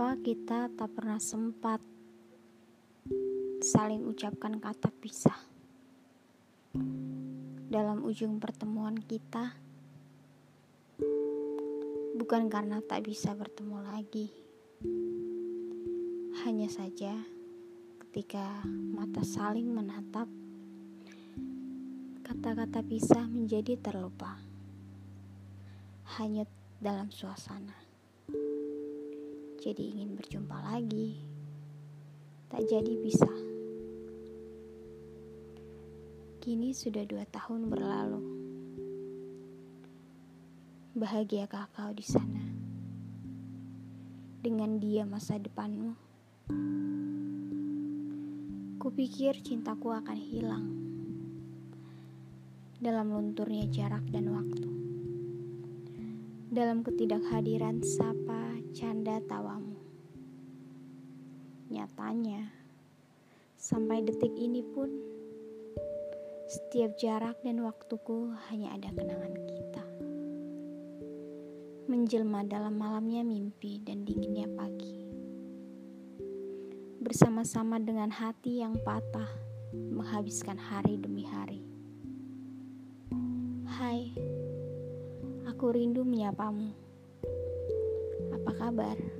Mengapa kita tak pernah sempat saling ucapkan kata pisah? Dalam ujung pertemuan kita, bukan karena tak bisa bertemu lagi, hanya saja ketika mata saling menatap, kata-kata pisah menjadi terlupa, hanya dalam suasana jadi ingin berjumpa lagi, tak jadi bisa. Kini sudah dua tahun berlalu. Bahagiakah kau di sana? Dengan dia masa depanmu? Kupikir cintaku akan hilang dalam lunturnya jarak dan waktu. Dalam ketidakhadiran sapa canda tawamu. Nyatanya, sampai detik ini pun, setiap jarak dan waktuku hanya ada kenangan kita. Menjelma dalam malamnya mimpi dan dinginnya pagi. Bersama-sama dengan hati yang patah, menghabiskan hari demi hari. Hai, aku rindu menyapamu. Kabar?